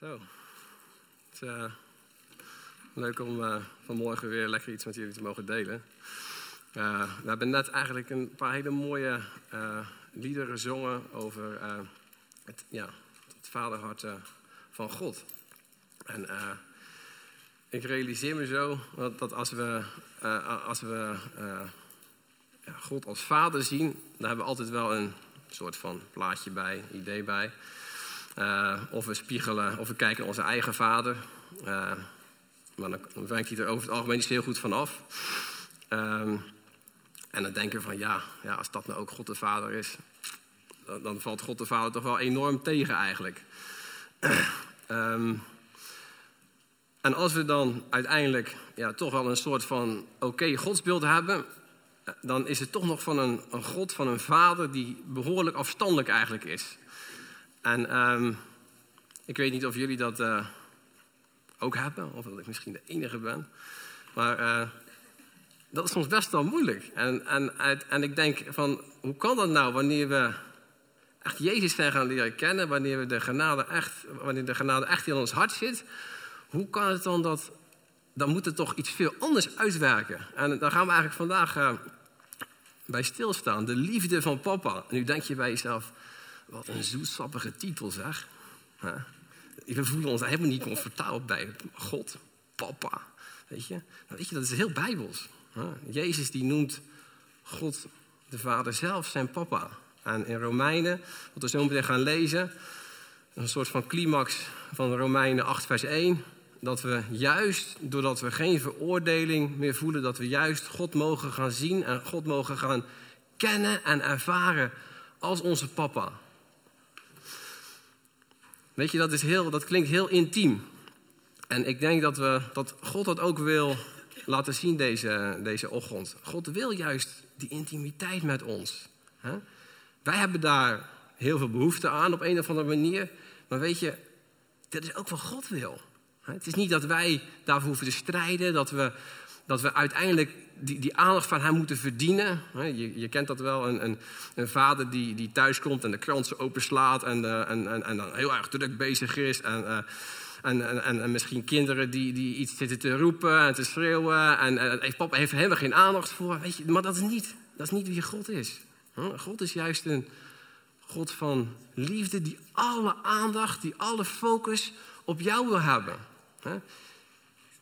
Zo. Het eh, leuk om uh, vanmorgen weer lekker iets met jullie te mogen delen. Uh, we hebben net eigenlijk een paar hele mooie liederen gezongen over het, ja, het vaderhart van God. En ik realiseer me zo dat, dat als we, als we ja, God als vader zien, daar hebben we altijd wel een soort van plaatje bij, idee bij. Uh, of we spiegelen, of we kijken naar onze eigen vader. Uh, maar dan wijkt hij er over het algemeen niet heel goed van af. Um, en dan denken we van ja, ja, als dat nou ook God de Vader is, dan, valt God de Vader toch wel enorm tegen eigenlijk. um, en als we dan uiteindelijk ja, toch wel een soort van oké okay, godsbeeld hebben, dan is het toch nog van een, een God, van een vader die behoorlijk afstandelijk eigenlijk is. En um, ik weet niet of jullie dat uh, ook hebben, of dat ik misschien de enige ben. Maar uh, dat is soms best wel moeilijk. En, en, en ik denk van, hoe kan dat nou wanneer we echt Jezus zijn gaan leren kennen, wanneer, we de genade echt, wanneer de genade echt in ons hart zit, hoe kan het dan dat, dan moet het toch iets veel anders uitwerken. En daar gaan we eigenlijk vandaag uh, bij stilstaan. De liefde van papa. En nu denk je bij jezelf, wat een zoetsappige titel zeg. We voelen ons helemaal niet comfortabel bij God, papa. Weet je? Nou, weet je, dat is heel bijbels. Jezus die noemt God de Vader zelf zijn papa. En in Romeinen, wat we zo meteen gaan lezen, een soort van climax van Romeinen 8 vers 1, dat we juist, doordat we geen veroordeling meer voelen, dat we juist God mogen gaan zien en God mogen gaan kennen en ervaren als onze papa. Weet je, dat, is heel, dat klinkt heel intiem. En ik denk dat, we, dat God dat ook wil laten zien deze, deze ochtend. God wil juist die intimiteit met ons. Wij hebben daar heel veel behoefte aan op een of andere manier. Maar weet je, dat is ook wat God wil. Het is niet dat wij daarvoor hoeven te strijden, dat we, dat we uiteindelijk die, die aandacht van hem moeten verdienen. Je, je kent dat wel, een, een, een, vader die, die thuis komt en de krant openslaat en, uh, en, en, en, dan heel erg druk bezig is. En, uh, en, en, en, misschien kinderen die, die iets zitten te roepen en te schreeuwen. En, en papa heeft helemaal geen aandacht voor. Weet je, maar dat is, niet, dat is niet wie God is. God is juist een God van liefde die alle aandacht, die alle focus op jou wil hebben.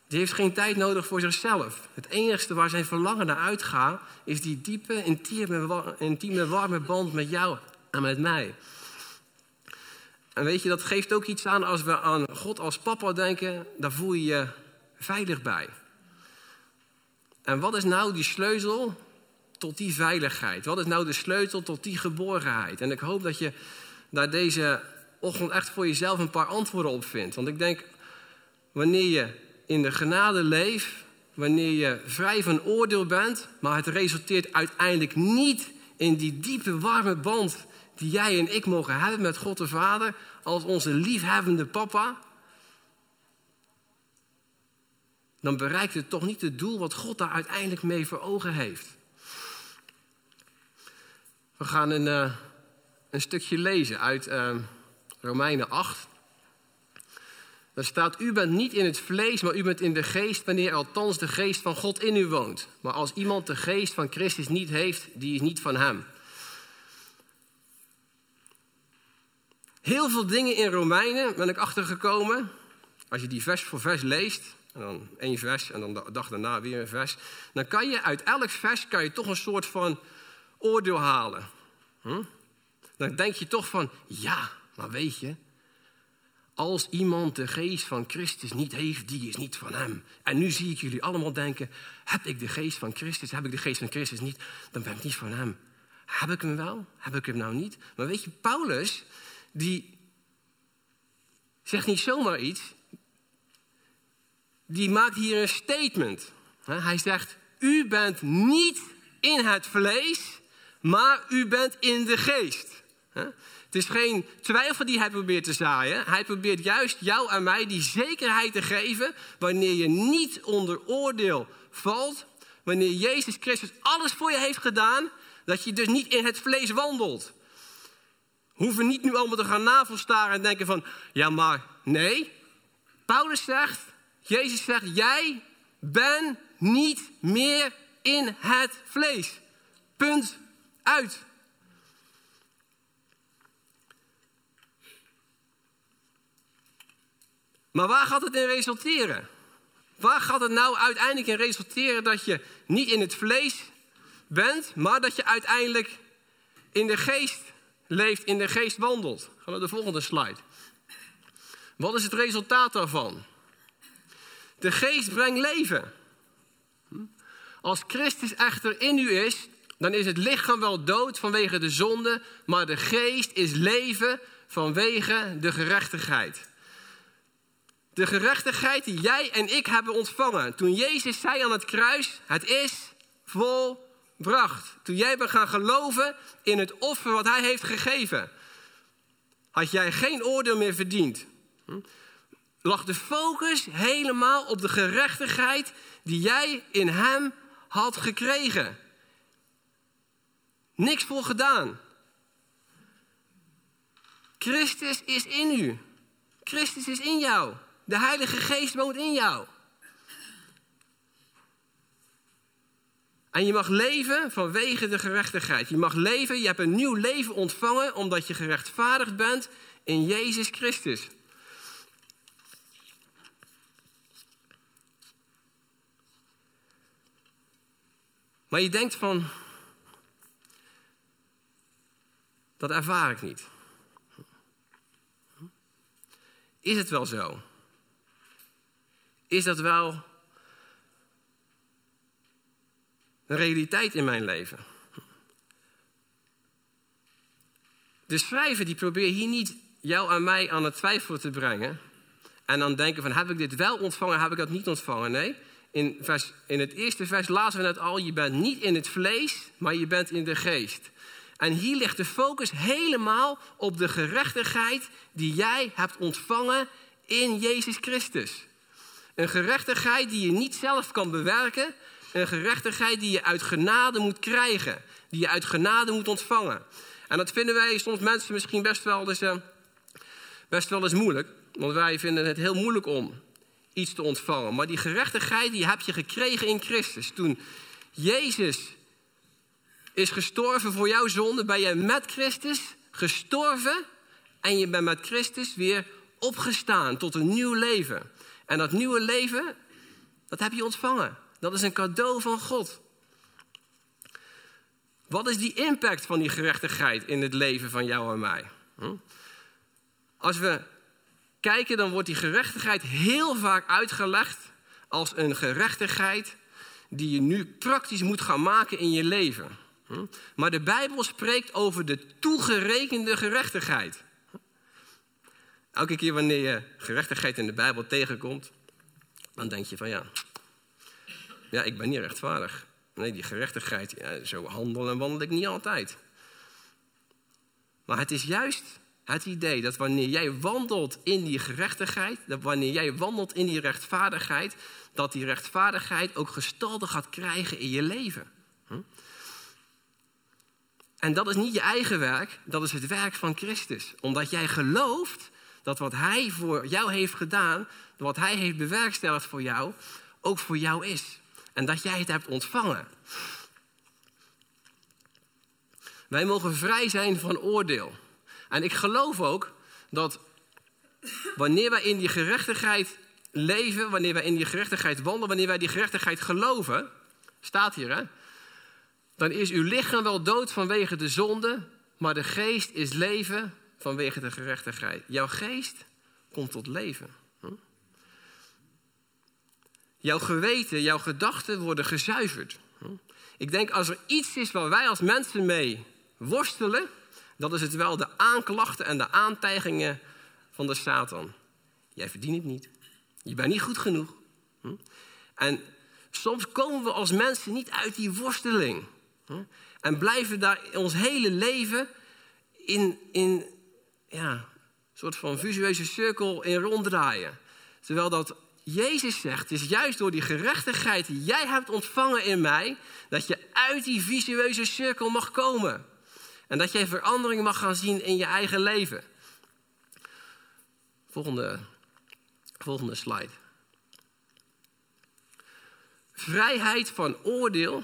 Die heeft geen tijd nodig voor zichzelf. Het enige waar zijn verlangen naar uitgaat, is die diepe, intieme, warme band met jou en met mij. En weet je, dat geeft ook iets aan als we aan God als papa denken, daar voel je je veilig bij. En wat is nou die sleutel tot die veiligheid? Wat is nou de sleutel tot die geborgenheid? En ik hoop dat je daar deze ochtend echt voor jezelf een paar antwoorden op vindt. Want ik denk, wanneer je in de genade leeft, wanneer je vrij van oordeel bent, maar het resulteert uiteindelijk niet in die diepe warme band die jij en ik mogen hebben met God de Vader als onze liefhebbende papa, dan bereikt het toch niet het doel wat God daar uiteindelijk mee voor ogen heeft. We gaan een, uh, een stukje lezen uit uh, Romeinen 8. Daar staat, u bent niet in het vlees, maar u bent in de geest, wanneer althans de geest van God in u woont. Maar als iemand de geest van Christus niet heeft, die is niet van hem. Heel veel dingen in Romeinen ben ik achtergekomen. Als je die vers voor vers leest, en dan één vers en dan de dag daarna weer een vers, dan kan je uit elk vers kan je toch een soort van oordeel halen. Hm? Dan denk je toch van, ja, maar weet je, als iemand de geest van Christus niet heeft, die is niet van hem. En nu zie ik jullie allemaal denken: heb ik de geest van Christus? Heb ik de geest van Christus niet? Dan ben ik niet van hem. Heb ik hem wel? Heb ik hem nou niet? Maar weet je, Paulus, die zegt niet zomaar iets. Die maakt hier een statement. Hij zegt: U bent niet in het vlees, maar u bent in de geest. Het is geen twijfel die hij probeert te zaaien. Hij probeert juist jou en mij die zekerheid te geven wanneer je niet onder oordeel valt. Wanneer Jezus Christus alles voor je heeft gedaan, dat je dus niet in het vlees wandelt. hoeven niet nu allemaal te gaan navelstaren en denken van, ja maar nee. Paulus zegt, Jezus zegt, jij bent niet meer in het vlees. Punt uit. Maar waar gaat het in resulteren? Waar gaat het nou uiteindelijk in resulteren dat je niet in het vlees bent, maar dat je uiteindelijk in de geest leeft, in de geest wandelt? Gaan we naar de volgende slide. Wat is het resultaat daarvan? De geest brengt leven. Als Christus echter in u is, dan is het lichaam wel dood vanwege de zonde, maar de geest is leven vanwege de gerechtigheid. De gerechtigheid die jij en ik hebben ontvangen. Toen Jezus zei aan het kruis, het is volbracht. Toen jij bent gaan geloven in het offer wat hij heeft gegeven. Had jij geen oordeel meer verdiend. Hm? Lag de focus helemaal op de gerechtigheid die jij in hem had gekregen. Niks voor gedaan. Christus is in u. Christus is in jou. De Heilige Geest woont in jou. En je mag leven vanwege de gerechtigheid. Je mag leven, je hebt een nieuw leven ontvangen omdat je gerechtvaardigd bent in Jezus Christus. Maar je denkt van, dat ervaar ik niet. Is het wel zo? Is dat wel een realiteit in mijn leven? De schrijver die probeert hier niet jou en mij aan het twijfelen te brengen. En dan denken van heb ik dit wel ontvangen, heb ik dat niet ontvangen? Nee, in, vers, in het eerste vers lazen we net al, je bent niet in het vlees, maar je bent in de geest. En hier ligt de focus helemaal op de gerechtigheid die jij hebt ontvangen in Jezus Christus. Een gerechtigheid die je niet zelf kan bewerken. Een gerechtigheid die je uit genade moet krijgen. Die je uit genade moet ontvangen. En dat vinden wij soms mensen misschien best wel eens, uh, best wel eens moeilijk. Want wij vinden het heel moeilijk om iets te ontvangen. Maar die gerechtigheid die heb je gekregen in Christus. Toen Jezus is gestorven voor jouw zonde, ben je met Christus gestorven. En je bent met Christus weer opgestaan tot een nieuw leven. En dat nieuwe leven, dat heb je ontvangen. Dat is een cadeau van God. Wat is die impact van die gerechtigheid in het leven van jou en mij? Hm? Als we kijken, dan wordt die gerechtigheid heel vaak uitgelegd als een gerechtigheid die je nu praktisch moet gaan maken in je leven. Hm? Maar de Bijbel spreekt over de toegerekende gerechtigheid. Elke keer wanneer je gerechtigheid in de Bijbel tegenkomt, dan denk je van ja, ja, ik ben niet rechtvaardig. Nee, die gerechtigheid, zo handel en wandel ik niet altijd. Maar het is juist het idee dat wanneer jij wandelt in die gerechtigheid, dat wanneer jij wandelt in die rechtvaardigheid, dat die rechtvaardigheid ook gestalte gaat krijgen in je leven. Hm? En dat is niet je eigen werk, dat is het werk van Christus. Omdat jij gelooft dat wat Hij voor jou heeft gedaan, wat Hij heeft bewerkstelligd voor jou, ook voor jou is. En dat jij het hebt ontvangen. Wij mogen vrij zijn van oordeel. En ik geloof ook dat wanneer wij in die gerechtigheid leven, wanneer wij in die gerechtigheid wandelen, wanneer wij die gerechtigheid geloven, staat hier hè, dan is uw lichaam wel dood vanwege de zonde, maar de geest is leven vanwege de gerechtigheid. Jouw geest komt tot leven. Hm? Jouw geweten, jouw gedachten worden gezuiverd. Hm? Ik denk als er iets is waar wij als mensen mee worstelen, dat is het wel de aanklachten en de aantijgingen van de Satan. Jij verdient het niet. Je bent niet goed genoeg. Hm? En soms komen we als mensen niet uit die worsteling. En blijven daar ons hele leven in, in ja, een soort van visueuze cirkel in ronddraaien. Terwijl dat Jezus zegt, het is juist door die gerechtigheid die jij hebt ontvangen in mij, dat je uit die visueuze cirkel mag komen. En dat jij verandering mag gaan zien in je eigen leven. Volgende, volgende slide. Vrijheid van oordeel.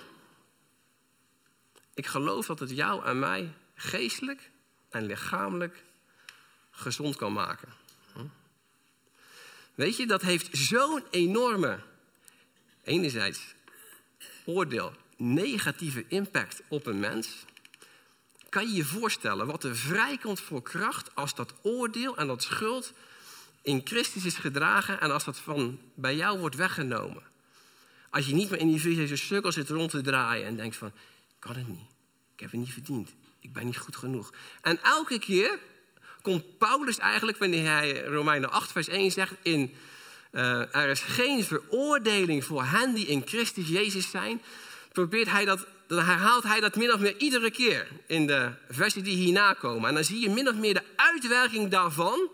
Ik geloof dat het jou en mij geestelijk en lichamelijk gezond kan maken. Hm? Weet je, dat heeft zo'n enorme, enerzijds, oordeel, negatieve impact op een mens. Kan je je voorstellen wat er vrijkomt voor kracht als dat oordeel en dat schuld in Christus is gedragen en als dat van bij jou wordt weggenomen? Als je niet meer in die vicieuze cirkel zit rond te draaien en denkt van, kan het niet, ik heb het niet verdiend, ik ben niet goed genoeg. En elke keer komt Paulus eigenlijk, wanneer hij Romeinen 8 vers 1 zegt, in uh, er is geen veroordeling voor hen die in Christus Jezus zijn, probeert hij dat, dan herhaalt hij dat min of meer iedere keer in de versen die hierna komen. En dan zie je min of meer de uitwerking daarvan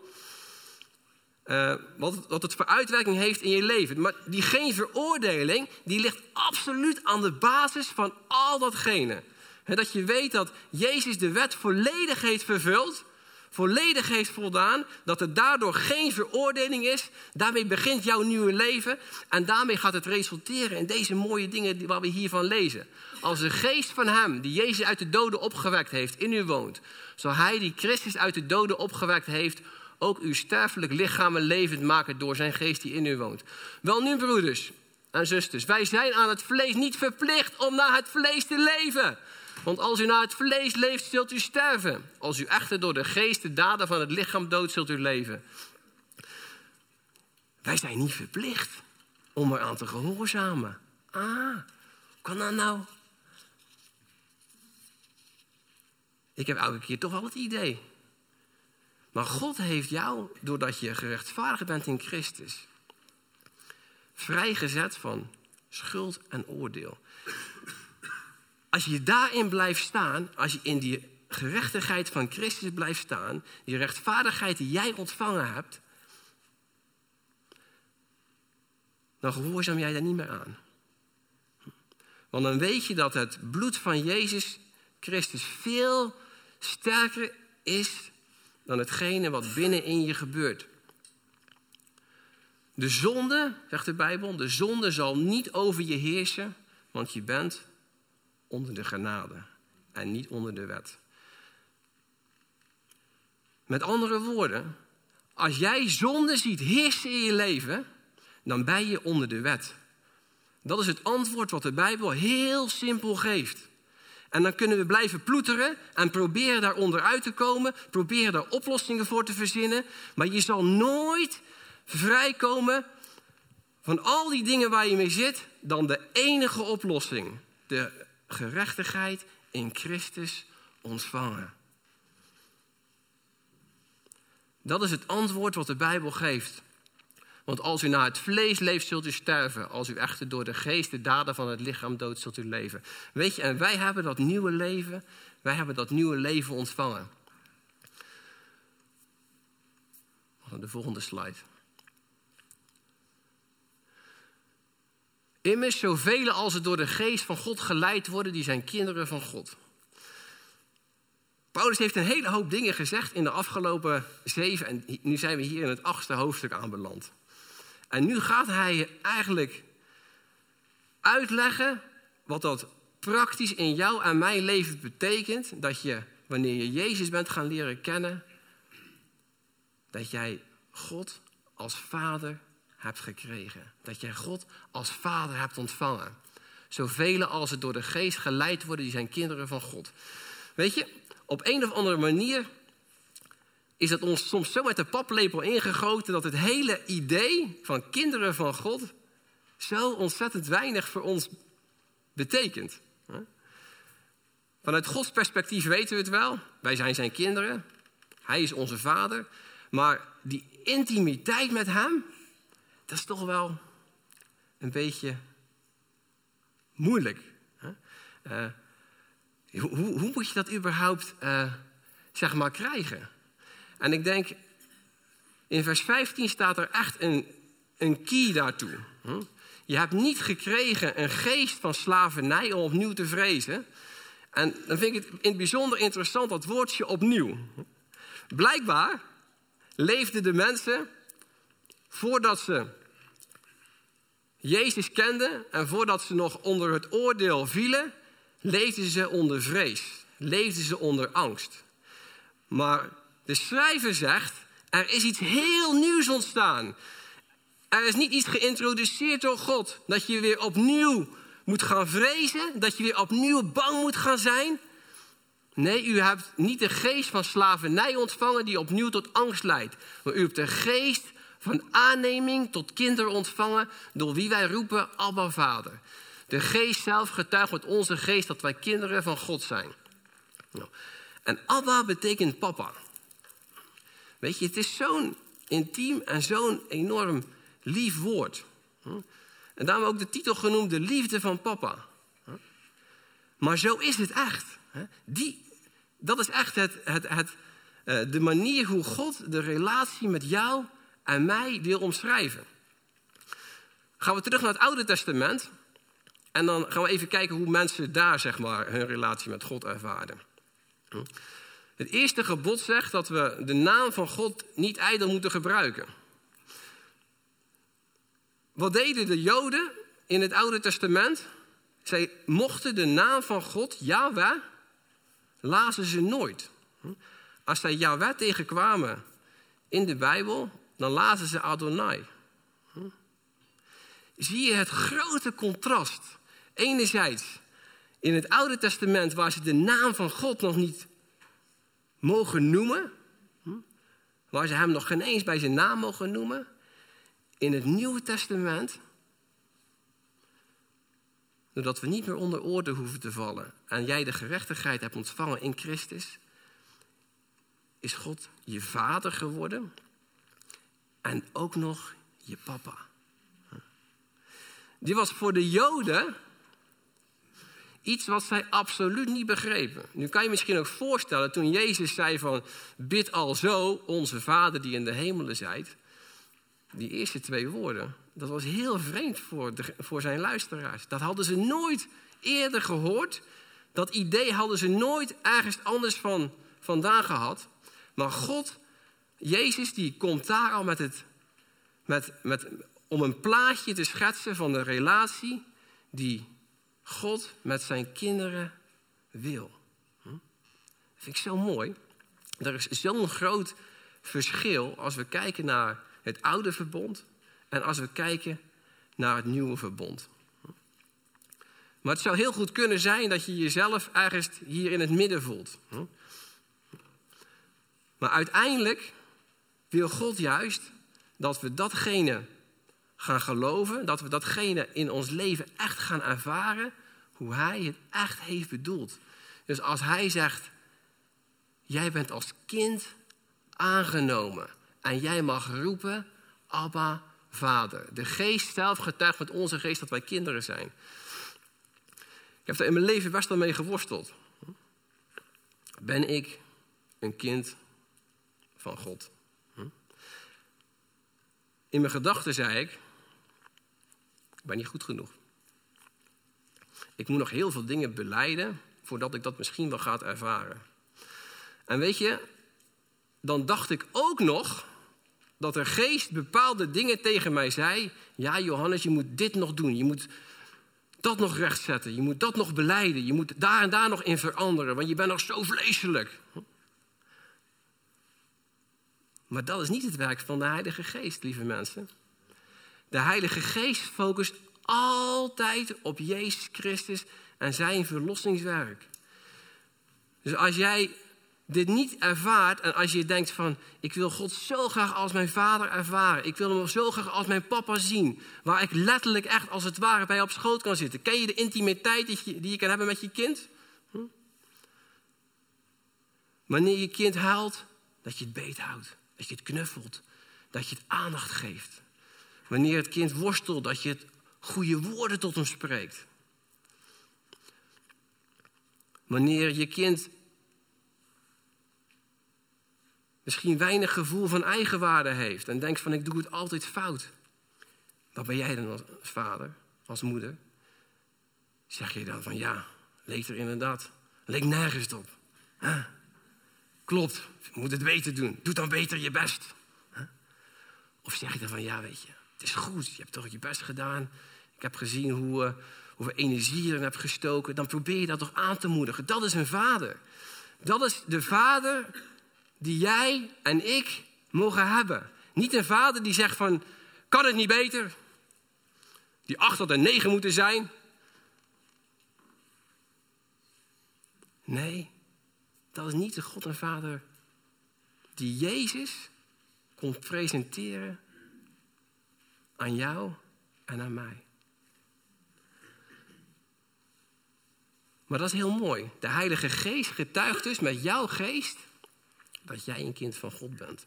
uh, wat, het, wat het voor uitwerking heeft in je leven. Maar die geen veroordeling, die ligt absoluut aan de basis van al datgene. dat je weet dat Jezus de wet volledig heeft vervuld, volledig heeft voldaan, dat er daardoor geen veroordeling is. Daarmee begint jouw nieuwe leven en daarmee gaat het resulteren in deze mooie dingen waar we hiervan lezen. Als de geest van Hem, die Jezus uit de doden opgewekt heeft, in u woont, zal Hij die Christus uit de doden opgewekt heeft, ook uw sterfelijk lichaam levend maken door zijn geest die in u woont. Wel nu, broeders en zusters, wij zijn aan het vlees niet verplicht om naar het vlees te leven. Want als u naar het vlees leeft, zult u sterven. Als u echter door de geest de daden van het lichaam dood, zult u leven. Wij zijn niet verplicht om eraan te gehoorzamen. Ah, kan dat nou? Ik heb elke keer toch wel het idee maar God heeft jou, doordat je gerechtvaardigd bent in Christus, vrijgezet van schuld en oordeel. Als je daarin blijft staan, als je in die gerechtigheid van Christus blijft staan, die rechtvaardigheid die jij ontvangen hebt, dan gehoorzaam jij daar niet meer aan. Want dan weet je dat het bloed van Jezus Christus veel sterker is dan hetgene wat binnenin je gebeurt. De zonde, zegt de Bijbel, de zonde zal niet over je heersen, want je bent onder de genade en niet onder de wet. Met andere woorden, als jij zonde ziet heersen in je leven, dan ben je onder de wet. Dat is het antwoord wat de Bijbel heel simpel geeft. En dan kunnen we blijven ploeteren en proberen daar onderuit te komen, proberen daar oplossingen voor te verzinnen. Maar je zal nooit vrijkomen van al die dingen waar je mee zit, dan de enige oplossing: de gerechtigheid in Christus ontvangen. Dat is het antwoord wat de Bijbel geeft. Want als u naar het vlees leeft, zult u sterven. Als u echter door de geest de daden van het lichaam doodt, zult u leven. Weet je, en wij hebben dat nieuwe leven, wij hebben dat nieuwe leven ontvangen. De volgende slide. Immers, zoveel als het door de geest van God geleid worden, die zijn kinderen van God. Paulus heeft een hele hoop dingen gezegd in de afgelopen zeven, en nu zijn we hier in het achtste hoofdstuk aanbeland. En nu gaat hij eigenlijk uitleggen wat dat praktisch in jou en mijn leven betekent. Dat je, wanneer je Jezus bent gaan leren kennen, dat jij God als vader hebt gekregen. Dat jij God als vader hebt ontvangen. Zoveel als het door de geest geleid worden, die zijn kinderen van God. Weet je, op een of andere manier is het ons soms zo met de paplepel ingegoten dat het hele idee van kinderen van God zo ontzettend weinig voor ons betekent. Vanuit Gods perspectief weten we het wel. Wij zijn zijn kinderen. Hij is onze vader. Maar die intimiteit met hem, dat is toch wel een beetje moeilijk. Uh, hoe, hoe, moet je dat überhaupt uh, zeg maar krijgen? En ik denk, in vers 15 staat er echt een, een key daartoe. Hm? Je hebt niet gekregen een geest van slavernij om opnieuw te vrezen. En dan vind ik het in het bijzonder interessant, dat woordje opnieuw. Blijkbaar leefden de mensen voordat ze Jezus kenden en voordat ze nog onder het oordeel vielen, leefden ze onder vrees, leefden ze onder angst. Maar de schrijver zegt, er is iets heel nieuws ontstaan. Er is niet iets geïntroduceerd door God, dat je weer opnieuw moet gaan vrezen, dat je weer opnieuw bang moet gaan zijn. Nee, u hebt niet de geest van slavernij ontvangen die opnieuw tot angst leidt. Maar u hebt de geest van aanneming tot kinderen ontvangen, door wie wij roepen, Abba Vader. De geest zelf getuigt met onze geest dat wij kinderen van God zijn. Nou, en Abba betekent papa. Weet je, het is zo'n intiem en zo'n enorm lief woord. En daarom ook de titel genoemd, de liefde van papa. Maar zo is het echt. Die, dat is echt het, het, het, eh, de manier hoe God de relatie met jou en mij wil omschrijven. Gaan we terug naar het Oude Testament. En dan gaan we even kijken hoe mensen daar zeg maar, hun relatie met God ervaren. Het eerste gebod zegt dat we de naam van God niet ijdel moeten gebruiken. Wat deden de Joden in het Oude Testament? Zij mochten de naam van God, Yahweh, lazen ze nooit. Als zij Yahweh tegenkwamen in de Bijbel, dan lazen ze Adonai. Zie je het grote contrast? Enerzijds in het Oude Testament, waar ze de naam van God nog niet mogen noemen, waar ze hem nog geen eens bij zijn naam mogen noemen. In het Nieuwe Testament, doordat we niet meer onder oordeel hoeven te vallen en jij de gerechtigheid hebt ontvangen in Christus, is God je vader geworden en ook nog je papa. Die was voor de Joden iets wat zij absoluut niet begrepen. Nu kan je misschien ook voorstellen, toen Jezus zei van, bid al zo, onze Vader die in de hemelen zijt. Die eerste twee woorden, dat was heel vreemd voor, de, voor zijn luisteraars. Dat hadden ze nooit eerder gehoord. Dat idee hadden ze nooit ergens anders van vandaan gehad. Maar God Jezus die komt daar al met het, met, met, om een plaatje te schetsen van de relatie die God met zijn kinderen wil. Hm? Dat vind ik zo mooi. Er is zo'n groot verschil als we kijken naar het oude verbond en als we kijken naar het nieuwe verbond. Maar het zou heel goed kunnen zijn dat je jezelf ergens hier in het midden voelt. Hm? Maar uiteindelijk wil God juist dat we datgene gaan geloven, dat we datgene in ons leven echt gaan ervaren, hoe Hij het echt heeft bedoeld. Dus als Hij zegt, jij bent als kind aangenomen en jij mag roepen, Abba, Vader. De geest zelf getuigt met onze geest dat wij kinderen zijn. Ik heb er in mijn leven best wel mee geworsteld. Ben ik een kind van God? In mijn gedachten zei ik, ik ben niet goed genoeg. Ik moet nog heel veel dingen beleiden voordat ik dat misschien wel ga ervaren. En weet je, dan dacht ik ook nog dat er geest bepaalde dingen tegen mij zei. Ja, Johannes, je moet dit nog doen. Je moet dat nog rechtzetten. Je moet dat nog beleiden. Je moet daar en daar nog in veranderen, want je bent nog zo vleeselijk. Maar dat is niet het werk van de Heilige Geest, lieve mensen. De Heilige Geest focust altijd op Jezus Christus en zijn verlossingswerk. Dus als jij dit niet ervaart en als je denkt van, ik wil God zo graag als mijn vader ervaren, ik wil hem zo graag als mijn papa zien, waar ik letterlijk echt als het ware bij op schoot kan zitten. Ken je de intimiteit die je, die je kan hebben met je kind? Hm? Wanneer je kind huilt, dat je het beet houdt. Dat je het knuffelt. Dat je het aandacht geeft. Wanneer het kind worstelt, dat je het goede woorden tot hem spreekt. Wanneer je kind misschien weinig gevoel van eigenwaarde heeft en denkt van ik doe het altijd fout. Wat ben jij dan als vader, als moeder? Zeg je dan van ja, leeft er inderdaad Leek nergens op. Klopt, je moet het beter doen. Doe dan beter je best. Of zeg je dan van, ja weet je, het is goed. Je hebt toch je best gedaan. Ik heb gezien hoe, uh, hoeveel energie je erin hebt gestoken. Dan probeer je dat toch aan te moedigen. Dat is een vader. Dat is de vader die jij en ik mogen hebben. Niet een vader die zegt van, kan het niet beter? Die acht tot negen moeten zijn. Nee, dat is niet de God en Vader die Jezus komt presenteren aan jou en aan mij. Maar dat is heel mooi. De Heilige Geest getuigt dus met jouw geest dat jij een kind van God bent.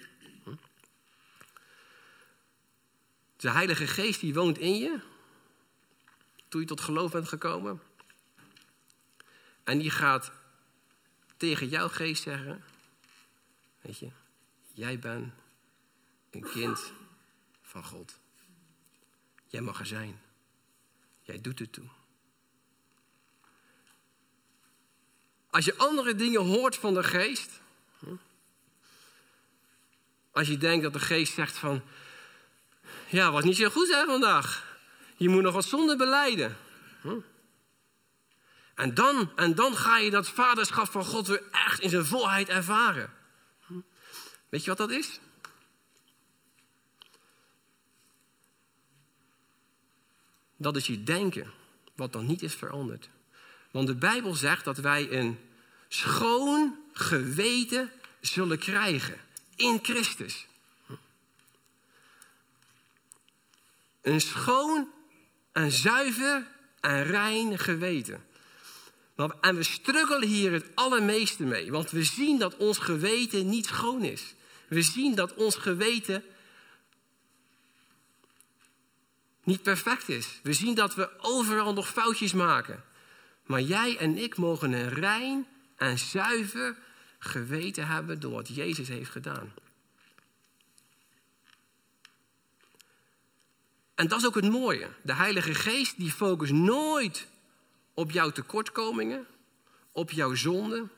De Heilige Geest die woont in je toen je tot geloof bent gekomen. En die gaat tegen jouw geest zeggen, weet je, jij bent een kind van God. Jij mag er zijn. Jij doet het toe. Als je andere dingen hoort van de geest. Als je denkt dat de geest zegt van. Ja, was niet zo goed hè vandaag. Je moet nog wat zonde beleiden. En dan, en dan ga je dat vaderschap van God weer echt in zijn volheid ervaren. Weet je wat dat is? Dat is je denken, wat dan niet is veranderd. Want de Bijbel zegt dat wij een schoon geweten zullen krijgen in Christus. Een schoon en zuiver en rein geweten. En we struggelen hier het allermeeste mee, want we zien dat ons geweten niet schoon is. We zien dat ons geweten niet perfect is. We zien dat we overal nog foutjes maken. Maar jij en ik mogen een rein en zuiver geweten hebben door wat Jezus heeft gedaan. En dat is ook het mooie. De Heilige Geest die focust nooit op jouw tekortkomingen, op jouw zonde,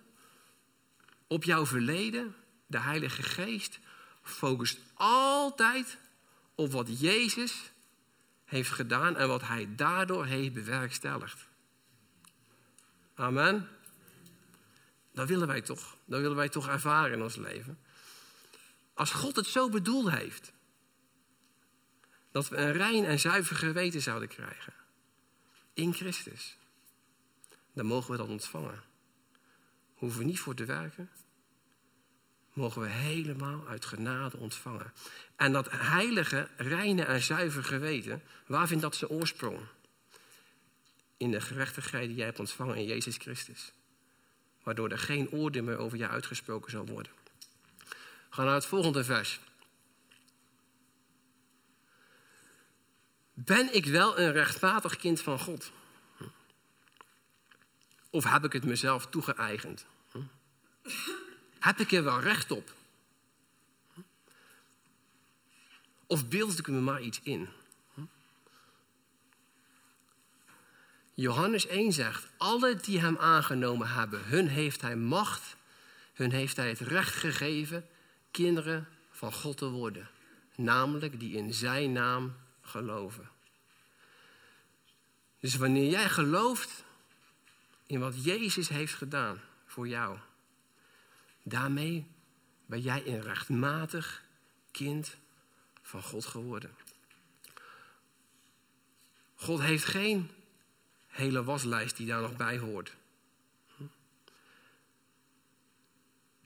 op jouw verleden. De Heilige Geest focust altijd op wat Jezus heeft gedaan en wat Hij daardoor heeft bewerkstelligd. Amen. Dat willen wij toch. Dat willen wij toch ervaren in ons leven. Als God het zo bedoeld heeft, dat we een rein en zuiver geweten zouden krijgen in Christus dan mogen we dat ontvangen. Hoeven we niet voor te werken. Mogen we helemaal uit genade ontvangen. En dat heilige, reine en zuiver geweten, waar vindt dat zijn oorsprong? In de gerechtigheid die jij hebt ontvangen in Jezus Christus. Waardoor er geen oordeel meer over jou uitgesproken zal worden. We gaan naar het volgende vers. Ben ik wel een rechtvaardig kind van God? Of heb ik het mezelf toegeëigend? Hm? Heb ik er wel recht op? Of beeld ik me maar iets in? Hm? Johannes 1 zegt, alle die hem aangenomen hebben, hun heeft hij macht, hun heeft hij het recht gegeven kinderen van God te worden. Namelijk die in zijn naam geloven. Dus wanneer jij gelooft in wat Jezus heeft gedaan voor jou. Daarmee ben jij een rechtmatig kind van God geworden. God heeft geen hele waslijst die daar nog bij hoort.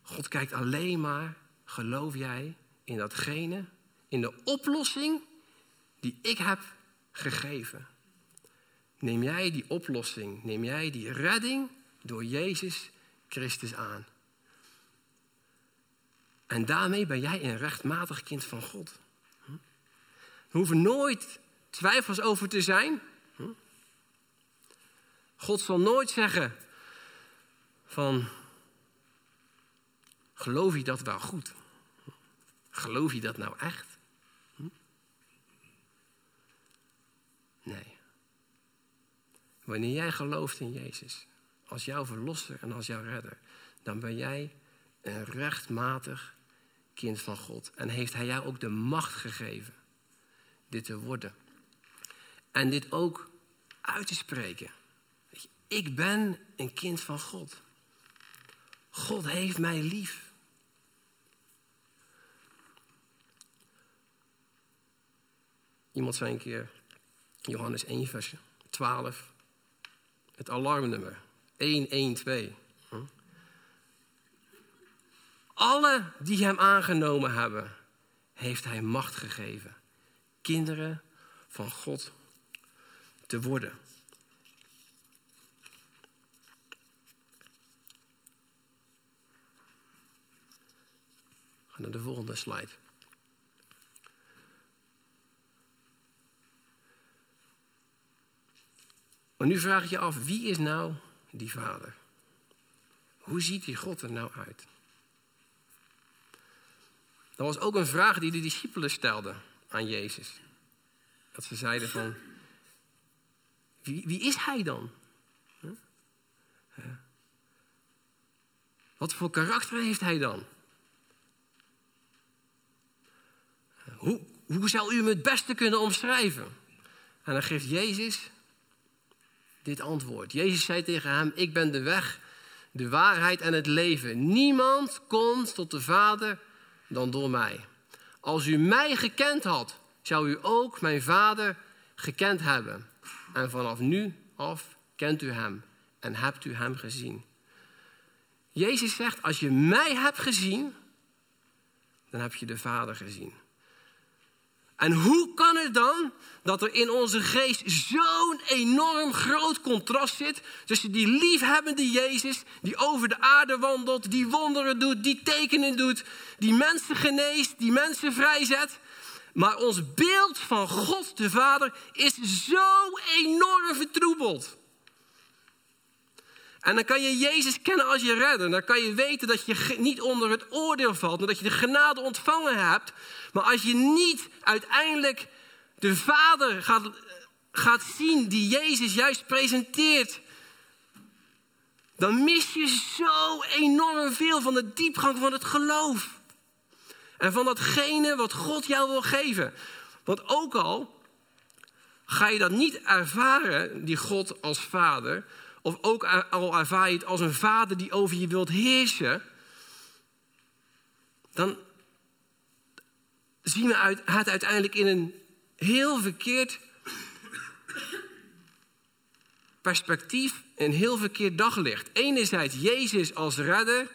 God kijkt alleen maar, geloof jij, in datgene, in de oplossing die ik heb gegeven neem jij die oplossing, neem jij die redding door Jezus Christus aan. En daarmee ben jij een rechtmatig kind van God. Hm? Er hoeven nooit twijfels over te zijn. Hm? God zal nooit zeggen van, geloof je dat wel goed? Geloof je dat nou echt? Hm? Nee. Wanneer jij gelooft in Jezus, als jouw verlosser en als jouw redder, dan ben jij een rechtmatig kind van God. En heeft Hij jou ook de macht gegeven dit te worden. En dit ook uit te spreken. Ik ben een kind van God. God heeft mij lief. Iemand zei een keer, Johannes 1, vers 12, het alarmnummer 112. Hm? Alle die hem aangenomen hebben, heeft hij macht gegeven. Kinderen van God te worden. Ga naar de volgende slide. Maar nu vraag je je af, wie is nou die vader? Hoe ziet die God er nou uit? Dat was ook een vraag die de discipelen stelden aan Jezus. Dat ze zeiden van, wie, wie is hij dan? Wat voor karakter heeft hij dan? Hoe, hoe zou u hem het beste kunnen omschrijven? En dan geeft Jezus dit antwoord. Jezus zei tegen hem: Ik ben de weg, de waarheid en het leven. Niemand komt tot de Vader dan door mij. Als u mij gekend had, zou u ook mijn Vader gekend hebben. En vanaf nu af kent u hem en hebt u hem gezien. Jezus zegt: Als je mij hebt gezien, dan heb je de Vader gezien. En hoe kan het dan dat er in onze geest zo'n enorm groot contrast zit tussen die liefhebbende Jezus, die over de aarde wandelt, die wonderen doet, die tekenen doet, die mensen geneest, die mensen vrijzet. Maar ons beeld van God de Vader is zo enorm vertroebeld. En dan kan je Jezus kennen als je redder. Dan kan je weten dat je niet onder het oordeel valt, maar dat je de genade ontvangen hebt. Maar als je niet uiteindelijk de Vader gaat, gaat zien die Jezus juist presenteert, dan mis je zo enorm veel van de diepgang van het geloof. En van datgene wat God jou wil geven. Want ook al ga je dat niet ervaren, die God als Vader, of ook al ervaar je het als een vader die over je wilt heersen, dan zien we het uiteindelijk in een heel verkeerd perspectief, een heel verkeerd daglicht. Enerzijds Jezus als redder,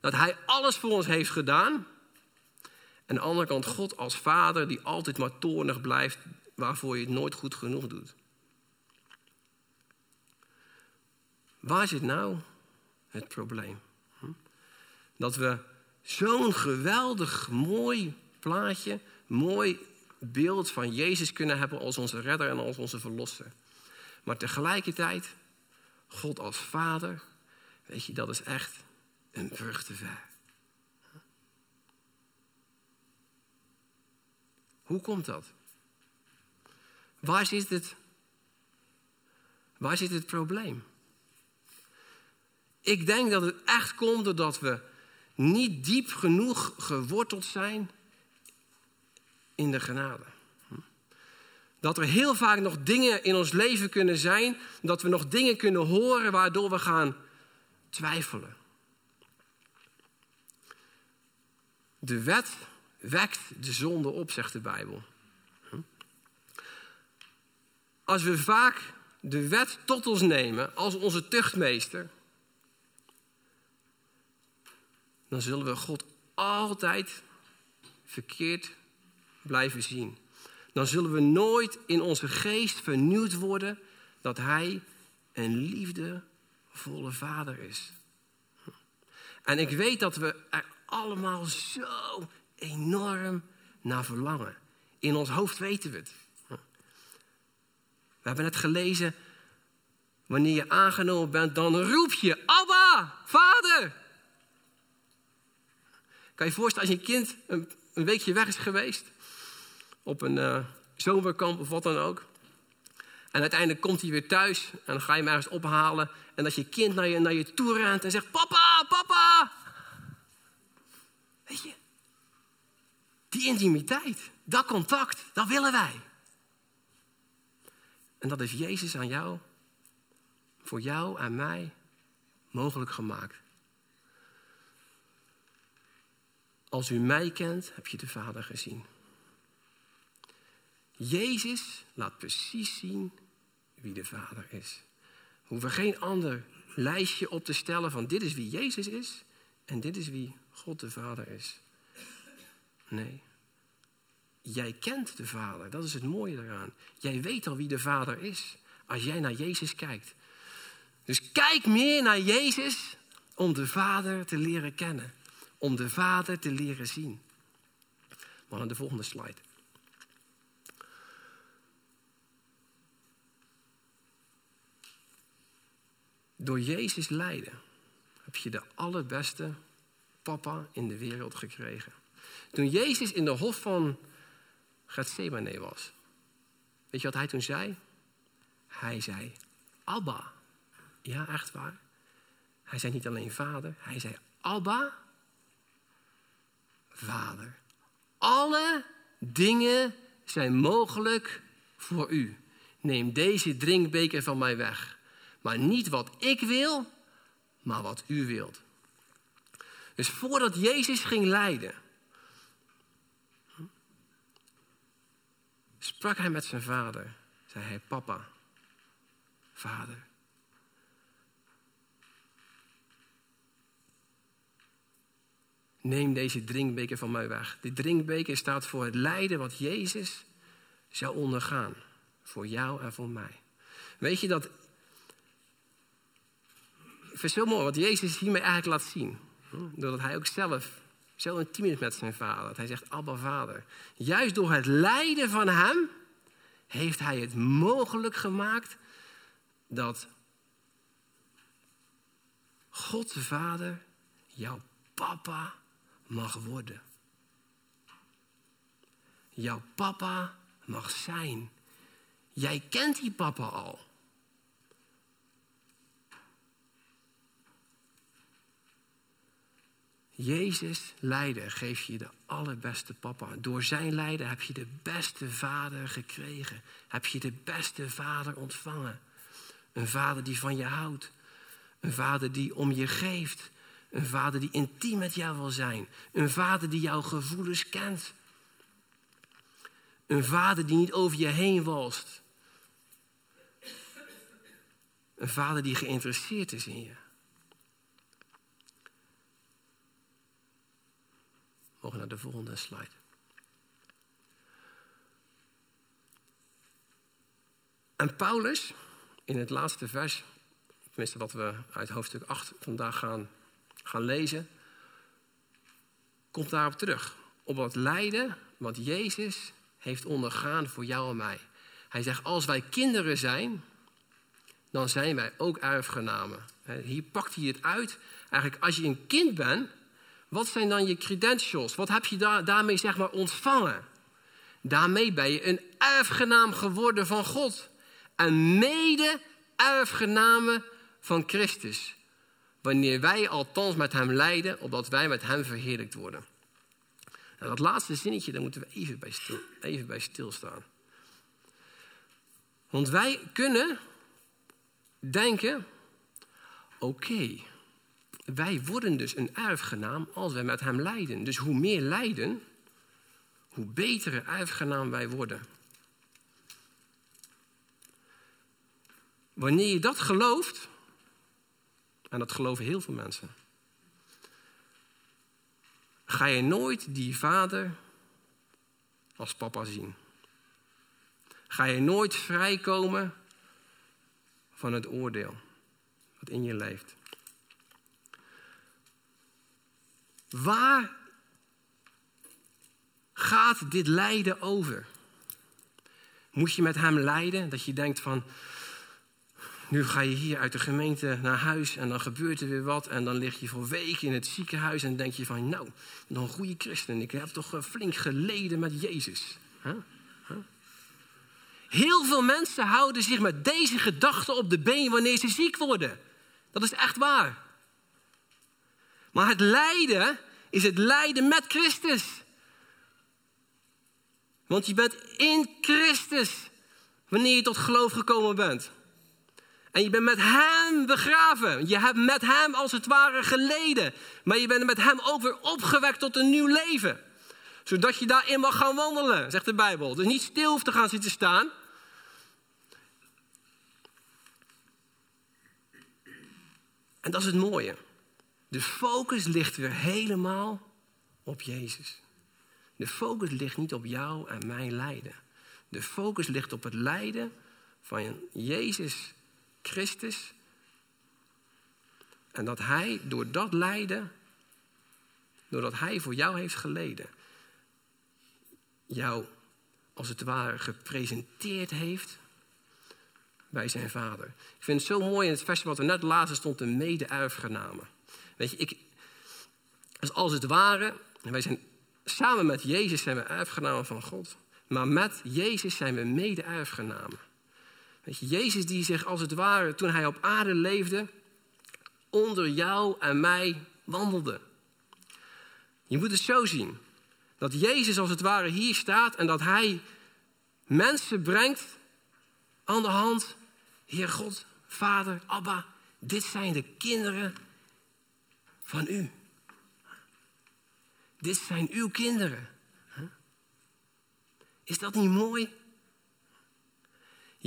dat Hij alles voor ons heeft gedaan. En aan de andere kant God als vader die altijd maar toornig blijft, waarvoor je het nooit goed genoeg doet. Waar zit nou het probleem? Hm? Dat we zo'n geweldig mooi plaatje, mooi beeld van Jezus kunnen hebben als onze redder en als onze verlosser. Maar tegelijkertijd, God als vader, weet je, dat is echt een brug te ver. Hoe komt dat? Waar zit het? Waar zit het probleem? Ik denk dat het echt komt doordat we niet diep genoeg geworteld zijn in de genade. Dat er heel vaak nog dingen in ons leven kunnen zijn, dat we nog dingen kunnen horen waardoor we gaan twijfelen. De wet wekt de zonde op, zegt de Bijbel. Als we vaak de wet tot ons nemen als onze tuchtmeester, dan zullen we God altijd verkeerd blijven zien. Dan zullen we nooit in onze geest vernieuwd worden dat Hij een liefdevolle Vader is. En ik weet dat we er allemaal zo enorm naar verlangen. In ons hoofd weten we het. We hebben net gelezen, wanneer je aangenomen bent, dan roep je, Abba, Vader. Kan je je voorstellen als je kind een, weekje weg is geweest? Op een uh, zomerkamp of wat dan ook. En uiteindelijk komt hij weer thuis en dan ga je hem ergens ophalen. En dat je kind naar je, naar je toe rent en zegt: Papa, papa. Weet je, die intimiteit, dat contact, dat willen wij. En dat is Jezus aan jou, voor jou en mij mogelijk gemaakt. Als u mij kent, heb je de Vader gezien. Jezus laat precies zien wie de Vader is. We hoeven geen ander lijstje op te stellen van dit is wie Jezus is en dit is wie God de Vader is. Nee. Jij kent de Vader, dat is het mooie eraan. Jij weet al wie de Vader is als jij naar Jezus kijkt. Dus kijk meer naar Jezus om de Vader te leren kennen. Om de Vader te leren zien. Maar aan de volgende slide. Door Jezus lijden heb je de allerbeste papa in de wereld gekregen. Toen Jezus in de hof van Gethsemane was, weet je wat hij toen zei? Hij zei, Abba. Ja, echt waar. Hij zei niet alleen vader, hij zei Abba, vader. Alle dingen zijn mogelijk voor u. Neem deze drinkbeker van mij weg. Maar niet wat ik wil, maar wat u wilt. Dus voordat Jezus ging lijden, sprak hij met zijn vader. Zei hij, papa, vader. Neem deze drinkbeker van mij weg. Die drinkbeker staat voor het lijden wat Jezus zou ondergaan. Voor jou en voor mij. Weet je dat ik vind mooi wat Jezus hiermee eigenlijk laat zien. Doordat hij ook zelf zo intiem is met zijn vader. Dat hij zegt, Abba vader. Juist door het lijden van hem heeft hij het mogelijk gemaakt dat God de Vader jouw papa mag worden. Jouw papa mag zijn. Jij kent die papa al. Jezus lijden geeft je de allerbeste papa. Door zijn lijden heb je de beste vader gekregen. Heb je de beste vader ontvangen. Een vader die van je houdt. Een vader die om je geeft. Een vader die intiem met jou wil zijn. Een vader die jouw gevoelens kent. Een vader die niet over je heen walst. Een vader die geïnteresseerd is in je. mogen naar de volgende slide. En Paulus, in het laatste vers, tenminste wat we uit hoofdstuk 8 vandaag gaan, gaan lezen, komt daarop terug. Op wat lijden wat Jezus heeft ondergaan voor jou en mij. Hij zegt, als wij kinderen zijn, dan zijn wij ook erfgenamen. Hier pakt hij het uit. Eigenlijk, als je een kind bent, wat zijn dan je credentials? Wat heb je daar, daarmee zeg maar ontvangen? Daarmee ben je een erfgenaam geworden van God. En mede erfgenamen van Christus. Wanneer wij althans met hem lijden, opdat wij met hem verheerlijkt worden. En dat laatste zinnetje, daar moeten we even bij, even bij stilstaan. Want wij kunnen denken, oké, wij worden dus een erfgenaam als wij met hem lijden. Dus hoe meer lijden, hoe betere erfgenaam wij worden. Wanneer je dat gelooft, en dat geloven heel veel mensen, ga je nooit die vader als papa zien. Ga je nooit vrijkomen van het oordeel wat in je leeft. Waar gaat dit lijden over? Moet je met hem lijden? Dat je denkt van, nu ga je hier uit de gemeente naar huis en dan gebeurt er weer wat. En dan lig je voor weken in het ziekenhuis en denk je van, nou, een goede christen. Ik heb toch flink geleden met Jezus. Heel veel mensen houden zich met deze gedachten op de been wanneer ze ziek worden. Dat is echt waar. Maar het lijden is het lijden met Christus. Want je bent in Christus wanneer je tot geloof gekomen bent. En je bent met Hem begraven. Je hebt met Hem als het ware geleden. Maar je bent met Hem ook weer opgewekt tot een nieuw leven. Zodat je daarin mag gaan wandelen, zegt de Bijbel. Dus niet stil hoeft te gaan zitten staan. En dat is het mooie. De focus ligt weer helemaal op Jezus. De focus ligt niet op jou en mijn lijden. De focus ligt op het lijden van Jezus Christus. En dat Hij door dat lijden, doordat Hij voor jou heeft geleden, jou als het ware gepresenteerd heeft bij zijn vader. Ik vind het zo mooi in het vers wat we net lazen stond, de mede-erfgename. Weet je, ik, als het ware, wij zijn samen met Jezus zijn we erfgenamen van God. Maar met Jezus zijn we mede-erfgenamen. Jezus die zich als het ware, toen hij op aarde leefde, onder jou en mij wandelde. Je moet het zo zien. Dat Jezus als het ware hier staat en dat hij mensen brengt aan de hand. Heer God, Vader, Abba, dit zijn de kinderen van u. Dit zijn uw kinderen. Is dat niet mooi?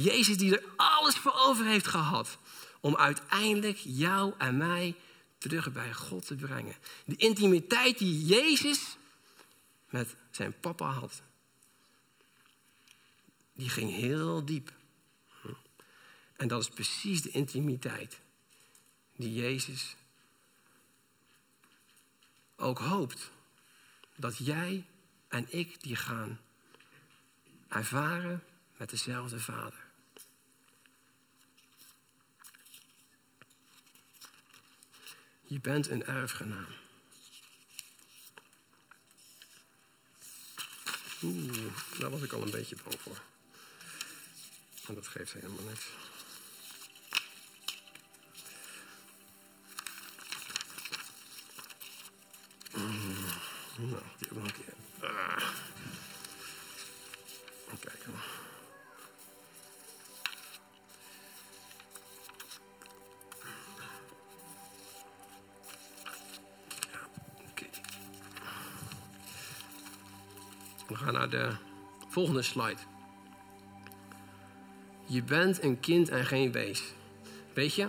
Jezus die er alles voor over heeft gehad om uiteindelijk jou en mij terug bij God te brengen. De intimiteit die Jezus met zijn papa had, die ging heel diep. En dat is precies de intimiteit die Jezus ook hoopt dat jij en ik die gaan ervaren met dezelfde Vader. Je bent een erfgenaam. Oeh, daar was ik al een beetje bang voor. Maar dat geeft helemaal niks. We gaan naar de volgende slide. Je bent een kind en geen wees. Weet je?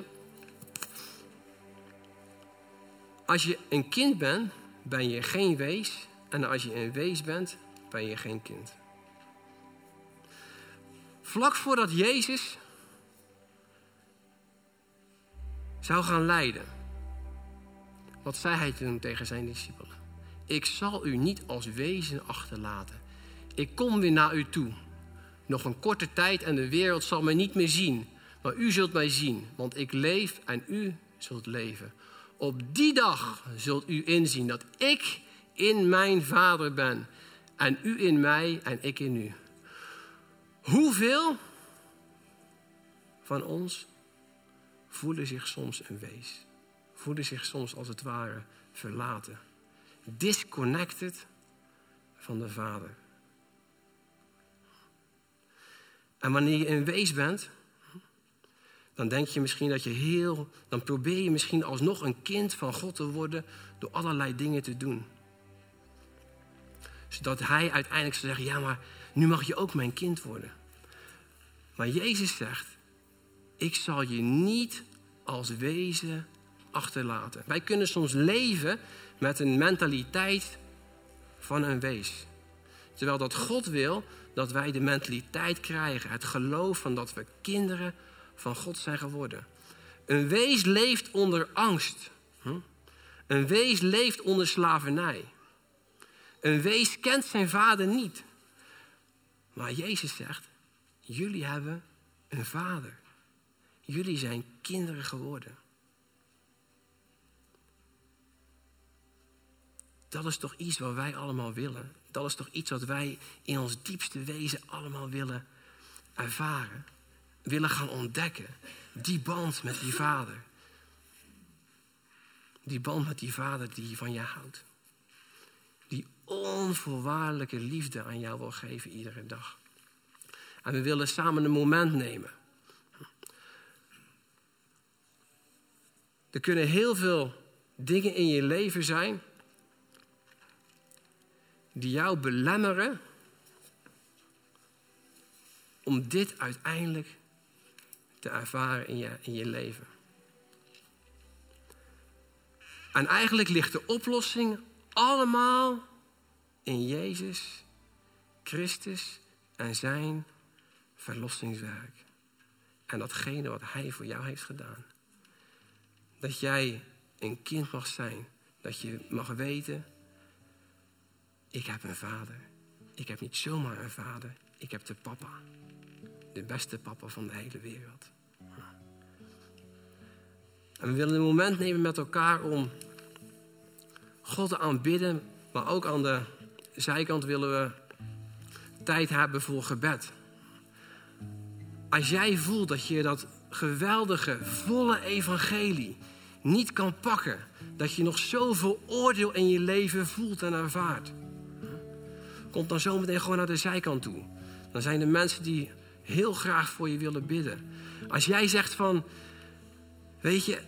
Als je een kind bent, ben je geen wees. En als je een wees bent, ben je geen kind. Vlak voordat Jezus zou gaan lijden, wat zei hij toen tegen zijn discipelen? Ik zal u niet als wezen achterlaten. Ik kom weer naar u toe. Nog een korte tijd en de wereld zal mij niet meer zien. Maar u zult mij zien, want ik leef en u zult leven. Op die dag zult u inzien dat ik in mijn Vader ben. En u in mij en ik in u. Hoeveel van ons voelen zich soms een wees? Voelen zich soms als het ware verlaten. Disconnected van de Vader. En wanneer je een wees bent, dan denk je misschien dat je heel, dan probeer je misschien alsnog een kind van God te worden door allerlei dingen te doen. Zodat hij uiteindelijk zal zeggen, ja maar nu mag je ook mijn kind worden. Maar Jezus zegt, ik zal je niet als wezen achterlaten. Wij kunnen soms leven met een mentaliteit van een wees. Terwijl dat God wil dat wij de mentaliteit krijgen, het geloof van dat we kinderen van God zijn geworden. Een wees leeft onder angst. Hm? Een wees leeft onder slavernij. Een wees kent zijn vader niet. Maar Jezus zegt, jullie hebben een vader. Jullie zijn kinderen geworden. Dat is toch iets wat wij allemaal willen. Dat is toch iets wat wij in ons diepste wezen allemaal willen ervaren, willen gaan ontdekken. Die band met die vader. Die band met die vader die van je houdt. Die onvoorwaardelijke liefde aan jou wil geven iedere dag. En we willen samen een moment nemen. Er kunnen heel veel dingen in je leven zijn die jou belemmeren om dit uiteindelijk te ervaren in je, in je leven. En eigenlijk ligt de oplossing allemaal in Jezus, Christus en zijn verlossingswerk. En datgene wat Hij voor jou heeft gedaan. Dat jij een kind mag zijn. Dat je mag weten, ik heb een vader. Ik heb niet zomaar een vader, ik heb de papa. De beste papa van de hele wereld. En we willen een moment nemen met elkaar om God te aanbidden, maar ook aan de zijkant willen we tijd hebben voor gebed. Als jij voelt dat je dat geweldige, volle evangelie niet kan pakken, dat je nog zoveel oordeel in je leven voelt en ervaart, kom dan zometeen gewoon naar de zijkant toe. Dan zijn er mensen die heel graag voor je willen bidden. Als jij zegt van, weet je,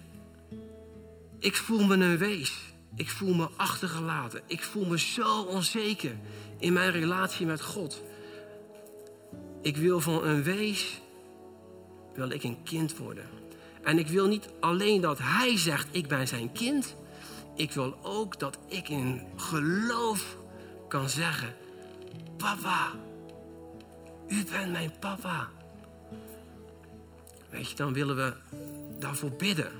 ik voel me een wees. Ik voel me achtergelaten. Ik voel me zo onzeker in mijn relatie met God. Ik wil van een wees, wil ik een kind worden. En ik wil niet alleen dat Hij zegt, ik ben zijn kind. Ik wil ook dat ik in geloof kan zeggen, papa, u bent mijn papa. Weet je, dan willen we daarvoor bidden.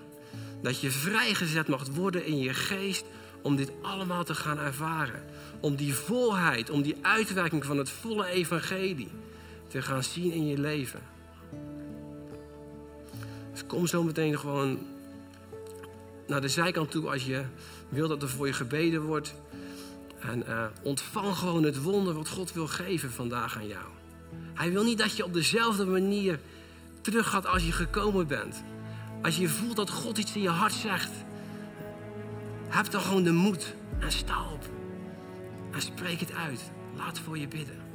Dat je vrijgezet mag worden in je geest om dit allemaal te gaan ervaren. Om die volheid, om die uitwerking van het volle evangelie te gaan zien in je leven. Dus kom zo meteen gewoon naar de zijkant toe als je wil dat er voor je gebeden wordt. En uh, ontvang gewoon het wonder wat God wil geven vandaag aan jou. Hij wil niet dat je op dezelfde manier terug gaat als je gekomen bent. Als je voelt dat God iets in je hart zegt, heb dan gewoon de moed en sta op. En spreek het uit. Laat voor je bidden.